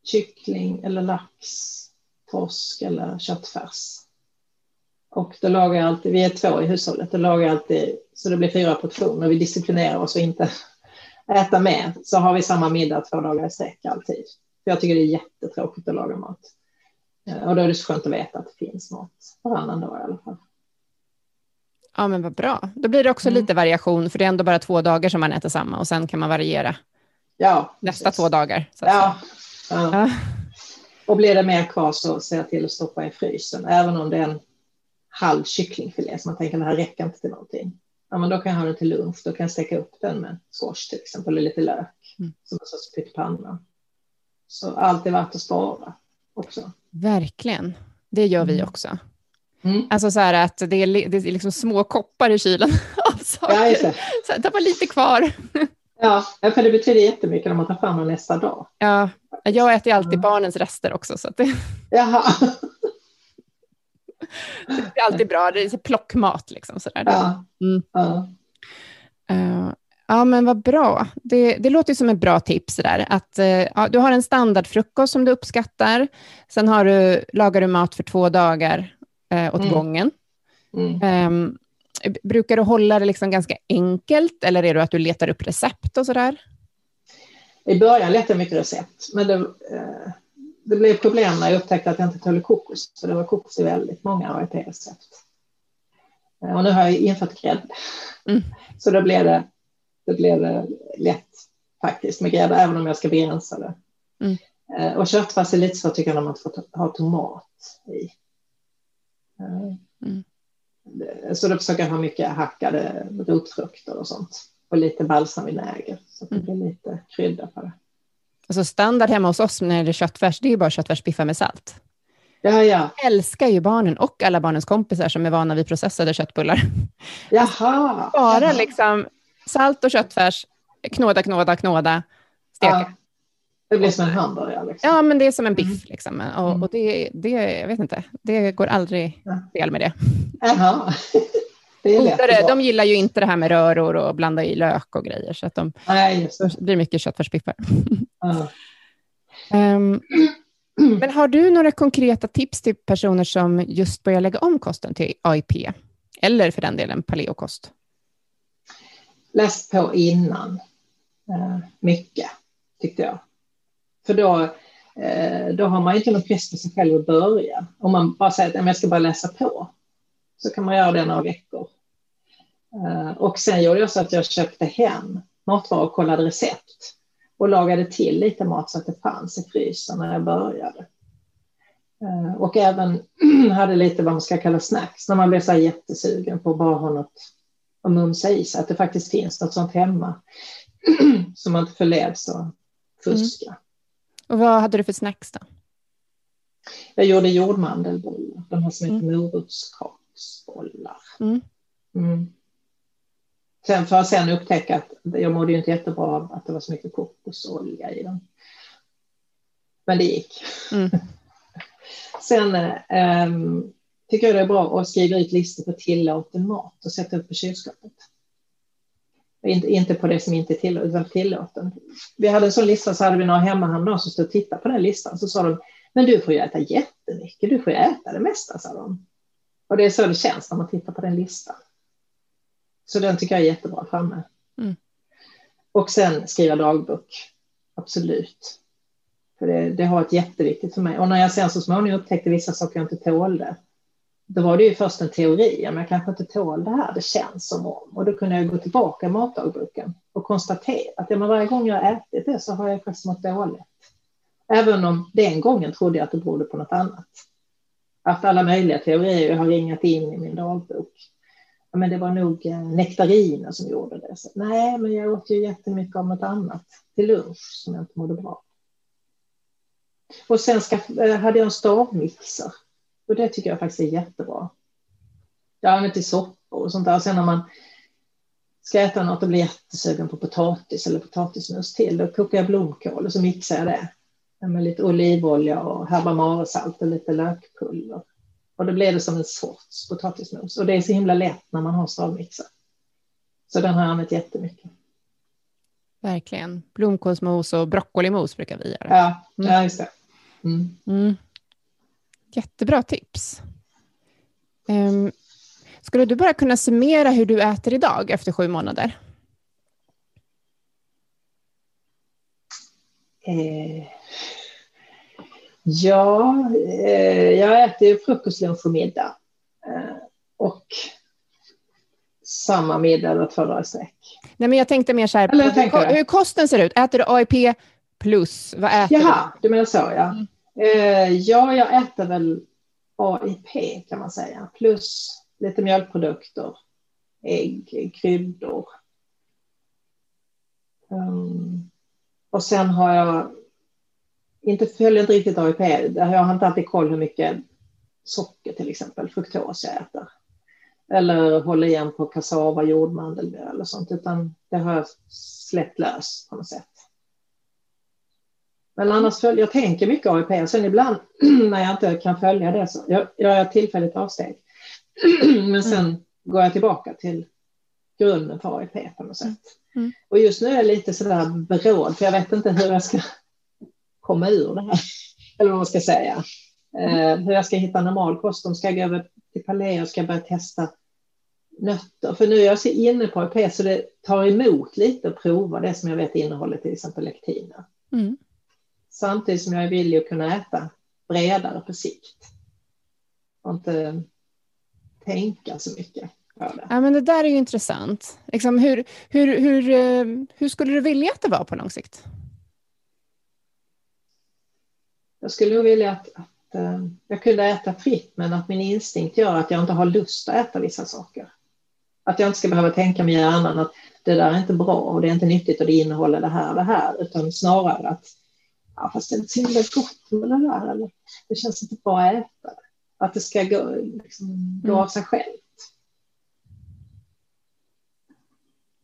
kyckling eller lax, torsk eller köttfärs. Och då lagar jag alltid, vi är två i hushållet, då lagar jag alltid så det blir fyra portioner. Vi disciplinerar oss och inte äta mer. Så har vi samma middag två dagar i sträck alltid. För jag tycker det är jättetråkigt att laga mat. Eh, och då är det så skönt att veta att det finns mat varannan dag i alla fall. Ja, men vad bra. Då blir det också mm. lite variation, för det är ändå bara två dagar som man äter samma och sen kan man variera ja, nästa precis. två dagar. Ja, ja. Och blir det mer kvar så ser jag till att stoppa i frysen, även om det är en halv kycklingfilé som man tänker det här räcker inte till någonting. Ja, men då kan jag ha den till lunch, då kan jag steka upp den med squash till exempel, eller lite lök, mm. som en sorts pyttipanna. Så allt är värt att spara också. Verkligen, det gör vi mm. också. Mm. Alltså så här att det är, det är liksom små koppar i kylen av saker. Ja, så det var lite kvar. Ja, för det betyder jättemycket när man tar fram dem nästa dag. Ja, jag äter alltid mm. barnens rester också. Så det... Jaha. Det är alltid bra, det är plockmat liksom. Sådär. Ja. Mm. Ja. Uh, ja, men vad bra. Det, det låter som ett bra tips där. Att, uh, ja, du har en standardfrukost som du uppskattar. Sen har du, lagar du mat för två dagar eh, åt mm. gången. Mm. Um, brukar du hålla det liksom ganska enkelt eller är det att du letar upp recept och sådär? I början letade jag mycket recept, men det, det blev problem när jag upptäckte att jag inte tålde kokos, för det var kokos i väldigt många AIP-recept. Och nu har jag infört grädde. Mm. Så då blev det, det blev det lätt faktiskt med grädde, även om jag ska begränsa det. Mm. Eh, och köttfärs är lite svårt tycker jag när man får ha tomat i. Eh, mm. Så då försöker jag ha mycket hackade rotfrukter och sånt. Och lite balsamvinäger så att det mm. blir lite krydda på det. Alltså standard hemma hos oss när det gäller köttfärs, det är ju bara köttfärsbiffar med salt. Ja, ja. älskar ju barnen och alla barnens kompisar som är vana vid processade köttbullar. Jaha. Bara Jaha. liksom salt och köttfärs, knåda, knåda, knåda, steka. Ja. Det blir som en hamburgare. Liksom. Ja, men det är som en biff. Mm. Liksom. Och, mm. och, det, det, jag vet inte, det går aldrig ja. fel med det. Jaha. Det är lätt de gillar ju inte det här med röror och blanda i lök och grejer, så att de, Nej, det. blir mycket köttfärsbiffar. Um, men har du några konkreta tips till personer som just börjar lägga om kosten till AIP? Eller för den delen paleokost? Läs på innan. Uh, mycket, tyckte jag. För då, uh, då har man inte någon press på sig själv att börja. Om man bara säger att jag ska bara läsa på, så kan man göra det några veckor. Uh, och sen gjorde jag så att jag köpte hem matvaror och kollade recept och lagade till lite mat så att det fanns i frysen när jag började. Eh, och även hade lite vad man ska kalla snacks när man blir så här jättesugen på att bara ha något att mumsa i sig, att det faktiskt finns något sånt hemma så man inte förleds att fuska. Mm. Och vad hade du för snacks då? Jag gjorde jordmandelbollar, de här som heter mm. morotskaksbollar. Mm. Mm. Sen för att sen upptäcka att jag mådde ju inte jättebra av att det var så mycket kokosolja i den. Men det gick. Mm. sen ähm, tycker jag det är bra att skriva ut listor på tillåten mat och sätta upp på kylskåpet. Inte, inte på det som inte är tillåten, tillåten. Vi hade en sån lista så hade vi några hemmahamnar som stod och tittade på den listan. Så sa de, men du får ju äta jättemycket, du får ju äta det mesta, sa de. Och det är så det känns när man tittar på den listan. Så den tycker jag är jättebra framme. Mm. Och sen skriva dagbok. Absolut. För det, det har varit jätteviktigt för mig. Och när jag sen så småningom upptäckte vissa saker jag inte tålde, då var det ju först en teori, men jag kanske inte tål det här, det känns som om. Och då kunde jag gå tillbaka i matdagboken och konstatera att ja, men varje gång jag har ätit det så har jag faktiskt mått dåligt. Även om den gången trodde jag att det berodde på något annat. Att alla möjliga teorier har ringat in i min dagbok men det var nog eh, nektariner som gjorde det. Så, nej, men jag åt ju jättemycket av något annat till lunch som jag inte mådde bra Och sen ska, eh, hade jag en stavmixer och det tycker jag faktiskt är jättebra. Jag använder till soppor och sånt där. Och sen när man ska äta något och blir jättesugen på potatis eller potatismos till, då kokar jag blomkål och så mixar jag det med lite olivolja och habanero-salt och lite lökpulver. Och då blir det som en sorts potatismos. Och det är så himla lätt när man har stavmixer. Så den har jag använt jättemycket. Verkligen. Blomkålsmos och broccolimos brukar vi göra. Ja, mm. ja just det. Mm. Mm. Jättebra tips. Um, skulle du bara kunna summera hur du äter idag efter sju månader? Eh, Ja, eh, jag äter frukost, lunch och middag. Eh, och samma middag eller två dagar i sträck. Nej, men jag tänkte mer så här, hur, hur kosten ser ut. Äter du AIP plus? Vad äter Jaha, du? du menar så ja. Mm. Eh, ja, jag äter väl AIP kan man säga, plus lite mjölkprodukter, ägg, kryddor. Um, och sen har jag inte följer inte riktigt AIP. Jag har inte alltid koll hur mycket socker till exempel, fruktos jag äter. Eller håller igen på kassava, jordmandelmjöl eller sånt, utan det har jag släppt lös på något sätt. Men annars följer jag tänker mycket AIP. Sen ibland när jag inte kan följa det så jag, jag gör ett tillfälligt avsteg. Men sen mm. går jag tillbaka till grunden för AIP på något sätt. Mm. Och just nu är jag lite sådär beråd, för jag vet inte hur jag ska komma ur det här. Eller vad man ska säga. Eh, hur jag ska hitta normal kost. Om ska jag gå över till paleo ska jag börja testa nötter. För nu är jag så inne på AIP så det tar emot lite att prova det som jag vet innehåller till exempel lektiner. Mm. Samtidigt som jag är villig att kunna äta bredare på sikt. Och inte tänka så mycket. Ja, men det där är ju intressant. Liksom hur, hur, hur, eh, hur skulle du vilja att det var på lång sikt? Jag skulle nog vilja att, att uh, jag kunde äta fritt, men att min instinkt gör att jag inte har lust att äta vissa saker. Att jag inte ska behöva tänka med hjärnan att det där är inte bra och det är inte nyttigt och det innehåller det här och det här, utan snarare att ja, fast det är inte så himla gott med det där, eller det känns inte bra att äta. Att det ska gå, liksom, gå mm. av sig själv.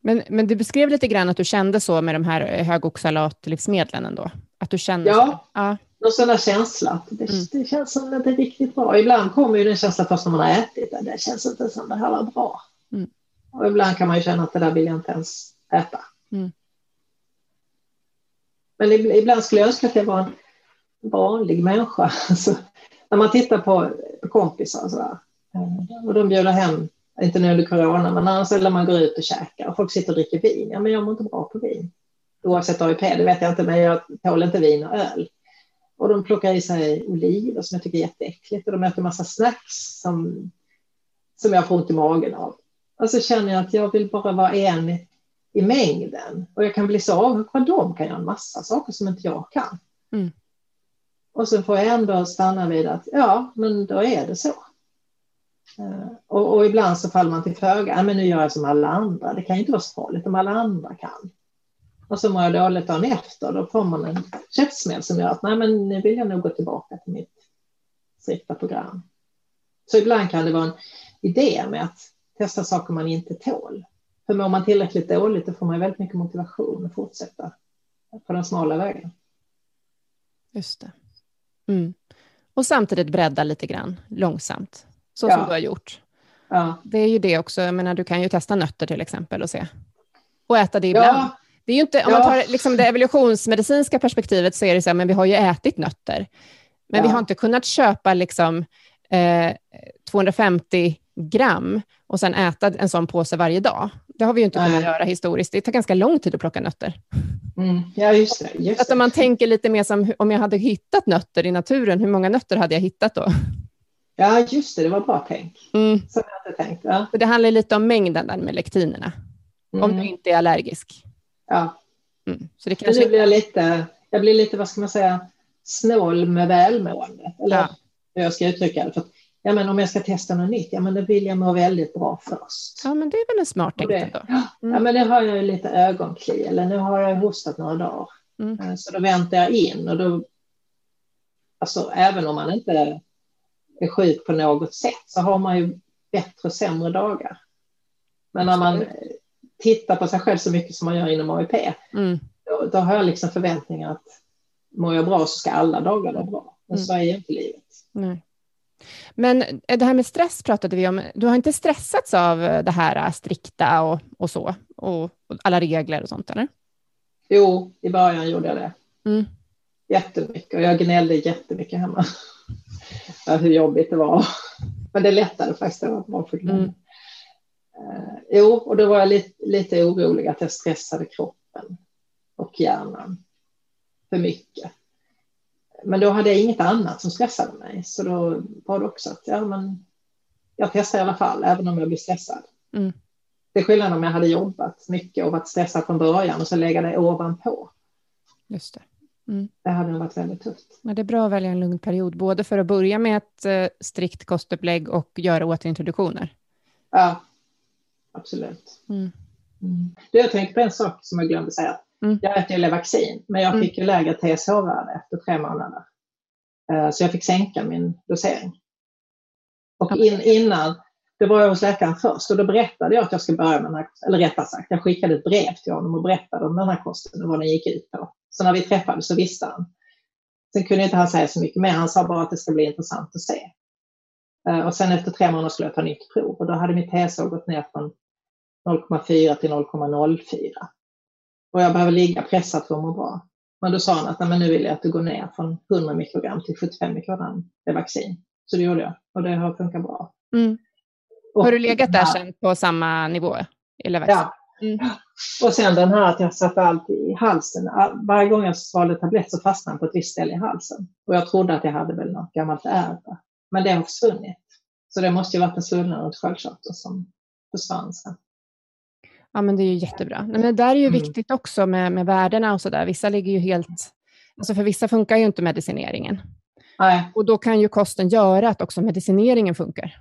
Men, men du beskrev lite grann att du kände så med de här högoxalatlivsmedlen ändå? Att du kände ja, så? Ja, någon sån där känsla. Det, mm. det känns som att det är riktigt bra. Ibland kommer ju den känslan först när man har ätit det. Det känns inte som det här var bra. Mm. Och ibland kan man ju känna att det där vill jag inte ens äta. Mm. Men ibland skulle jag önska att jag var en vanlig människa. Alltså, när man tittar på kompisar så här, eh, och de bjuder hem inte nu under corona, men annars eller man går ut och käkar och folk sitter och dricker vin. Ja, men jag mår inte bra på vin. Oavsett AIP, det vet jag inte, men jag tål inte vin och öl. Och de plockar i sig oliver som jag tycker är jätteäckligt och de äter massa snacks som, som jag får ont i magen av. Och så känner jag att jag vill bara vara en i mängden och jag kan bli så avundsjuk vad de kan göra en massa saker som inte jag kan. Mm. Och så får jag ändå stanna vid att ja, men då är det så. Eh, och, och, ibland så faller man till föga. Men nu gör jag som alla andra. Det kan ju inte vara så farligt om alla andra kan. Och så mår jag dåligt dagen efter. Då får man en käftsmäll som gör att nej, men nu vill jag nog gå tillbaka till mitt strikta program. Så ibland kan det vara en idé med att testa saker man inte tål. För mår man tillräckligt dåligt då får man väldigt mycket motivation att fortsätta på den smala vägen. Just det. Mm. Och samtidigt bredda lite grann långsamt så ja. som du har gjort. Ja. Det är ju det också, jag menar du kan ju testa nötter till exempel och se. Och äta det ibland. Ja. Det är inte, om man tar liksom det evolutionsmedicinska perspektivet så är det så här, men vi har ju ätit nötter. Men vi har inte kunnat köpa liksom eh, 250 gram och sen äta en sån påse varje dag. Det har vi ju inte kunnat göra historiskt. Det tar ganska lång tid att plocka nötter. Mm. Ja, just det. Just att om man tänker lite mer som om jag hade hittat nötter i naturen, hur många nötter hade jag hittat då? Ja, just det, det var bra tänk. Mm. Som jag hade tänkt. Ja. det handlar lite om mängden där med lektinerna, mm. om du inte är allergisk. Ja. Mm. Så det kanske... nu blir jag lite, jag blir lite, vad ska man säga, snål med välmående. Eller ja. hur jag ska uttrycka det. För ja, men om jag ska testa något nytt, ja, men då vill jag må väldigt bra först. Ja, men det är väl en smart tänk ändå. Mm. Ja, men nu har jag lite ögonkli, eller nu har jag hostat några dagar. Mm. Eh, så då väntar jag in och då, alltså även om man inte är sjuk på något sätt så har man ju bättre och sämre dagar. Men när man tittar på sig själv så mycket som man gör inom AIP, mm. då, då, har jag liksom förväntningar att mår jag bra så ska alla dagar vara bra. Men mm. så är ju inte livet. Nej. Men eh, det här med stress pratade vi om. Du har inte stressats av eh, det här eh, strikta och, och så, och, och alla regler och sånt, eller? Jo, i början gjorde jag det. Mm. Jättemycket, och jag gnällde jättemycket hemma hur jobbigt det var. Men det lättade faktiskt att vara för mm. Uh, jo, och då var jag lite, lite orolig att jag stressade kroppen och hjärnan för mycket. Men då hade jag inget annat som stressade mig, så då var det också att ja, men jag testar i alla fall, även om jag blir stressad. Mm. Det är skillnad om jag hade jobbat mycket och varit stressad från början och så lägga det ovanpå. Just det. Mm. Det hade nog varit väldigt tufft. Men det är bra att välja en lugn period, både för att börja med ett eh, strikt kostupplägg och göra återintroduktioner. Ja, absolut. Mm. Mm. Jag tänkte på en sak som jag glömde säga. Mm. Jag äter ju Levaxin, men jag mm. fick ju lägre TSH-värde efter tre månader. Uh, så jag fick sänka min dosering. Och in, innan, det var jag hos läkaren först och då berättade jag att jag skulle börja med den här eller rättare sagt, jag skickade ett brev till honom och berättade om den här kosten och vad den gick ut på. Så när vi träffades så visste han. Sen kunde inte han säga så mycket mer, han sa bara att det ska bli intressant att se. Uh, och sen efter tre månader skulle jag ta nytt prov och då hade mitt TSH gått ner från 0,4 till 0,04. Och jag behöver ligga pressat för att må bra. Men då sa han att men nu vill jag att du går ner från 100 mikrogram till 75 mikrogram med vaccin. Så det gjorde jag och det har funkat bra. Mm. har du legat där sen på samma nivå? Eller ja, Mm. Och sen den här att jag satte allt i halsen. Varje gång jag svalde tablett så fastnade den på ett visst ställe i halsen. Och jag trodde att jag hade väl något gammalt ärr. Men det har försvunnit. Så det måste ju varit en svullnad runt sköldkörteln som försvann sen. Ja, men det är ju jättebra. Men det där är ju mm. viktigt också med, med värdena och sådär. Vissa ligger ju helt... Alltså för vissa funkar ju inte medicineringen. Nej. Och då kan ju kosten göra att också medicineringen funkar.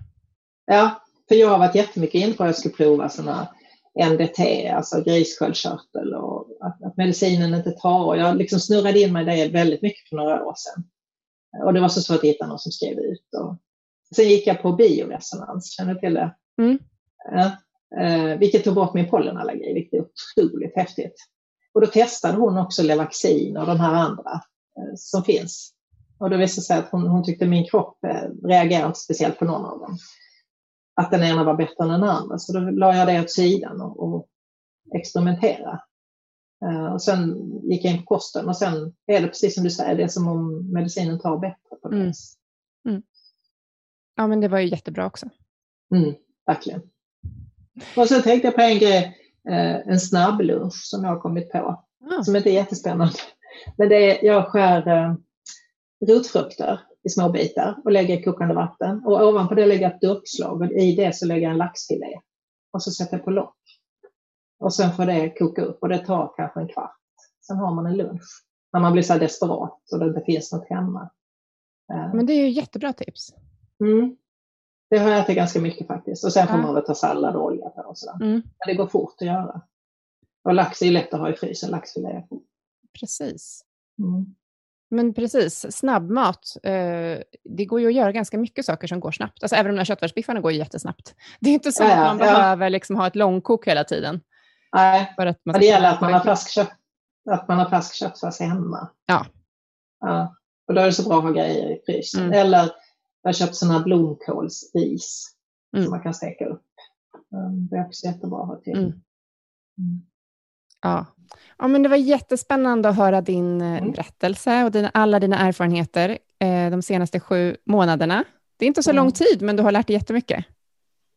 Ja, för jag har varit jättemycket inne på att jag skulle prova sådana NDT, alltså grissköldkörtel och att, att, medicinen inte tar. Och jag liksom snurrade in mig i det väldigt mycket för några år sedan. Och det var så svårt att hitta någon som skrev ut. Och sen gick jag på bioresonans, känner du till det? Mm. Ja, eh, vilket tog bort min pollenallergi, vilket är otroligt häftigt. Och då testade hon också Levaxin och de här andra eh, som finns. Och då visade det sig att hon, hon tyckte min kropp eh, reagerade inte speciellt på någon av dem att den ena var bättre än den andra. Så då la jag det åt sidan och, och experimentera. Uh, och sen gick jag in på kosten och sen är det precis som du säger, det är som om medicinen tar bättre på det mm. mm. Ja, men det var ju jättebra också. Mm, verkligen. Och så tänkte jag på en grej, uh, en snabblunch som jag har kommit på, mm. som inte är jättespännande. Men det är, jag skär uh, rotfrukter i små bitar och lägger i kokande vatten. Och ovanpå det lägger jag ett durkslag och i det så lägger jag en laxfilé. Och så sätter jag på lock. Och sen får det koka upp och det tar kanske en kvart. Sen har man en lunch. När man blir så desperat och det inte finns något hemma. Eh. Men det är ju jättebra tips. Mm. Det har jag ätit ganska mycket faktiskt. Och sen får ja. man väl ta sallad och olja på och sådär. Mm. Men det går fort att göra. Och lax är lätt att ha i frysen, laxfilé. Precis. Mm. Men precis, snabbmat. Eh, det går ju att göra ganska mycket saker som går snabbt. Alltså, även de där köttfärsbiffarna går ju jättesnabbt. Det är inte så ja, att man ja. behöver liksom ha ett långkok hela tiden. Nej, för att man det gäller att man, har färsk att man har färsk köttfärs hemma. Ja. ja. Och då är det så bra att ha grejer i frysen. Mm. Eller jag har köpt sådana blomkålsris mm. som man kan steka upp. Mm, det är också jättebra att ha till. Mm. mm. Ja. ja, men det var jättespännande att höra din eh, mm. berättelse och dina, alla dina erfarenheter eh, de senaste sju månaderna. Det är inte så mm. lång tid, men du har lärt dig jättemycket.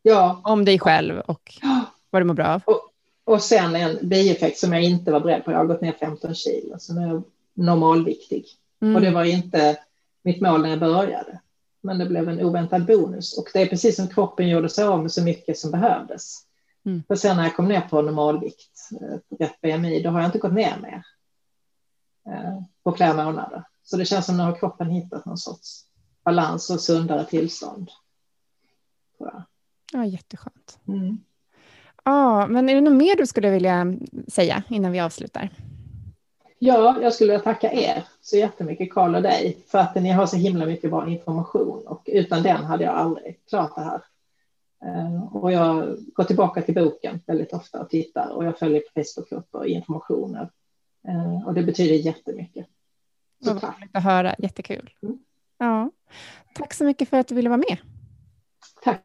Ja. Om dig själv och vad du mår bra av. Och, och sen en bieffekt som jag inte var beredd på. Jag har gått ner 15 kilo, så nu är jag normalviktig. Mm. Och det var inte mitt mål när jag började. Men det blev en oväntad bonus. Och det är precis som kroppen gjorde sig av med så mycket som behövdes. Mm. För sen när jag kom ner på normalvikt, eh, rätt BMI, då har jag inte gått ner mer eh, på flera månader. Så det känns som att nu har kroppen hittat någon sorts balans och sundare tillstånd. Ja, jätteskönt. Mm. Ja, men är det något mer du skulle vilja säga innan vi avslutar? Ja, jag skulle vilja tacka er så jättemycket, Karl och dig, för att ni har så himla mycket bra information och utan den hade jag aldrig klarat det här. Eh, och jag går tillbaka till boken väldigt ofta och tittar och jag följer på Facebookgrupper och informationer. Eh, och det betyder jättemycket. Så Vad roligt att höra, jättekul. Mm. Ja. Tack så mycket för att du ville vara med. Tack.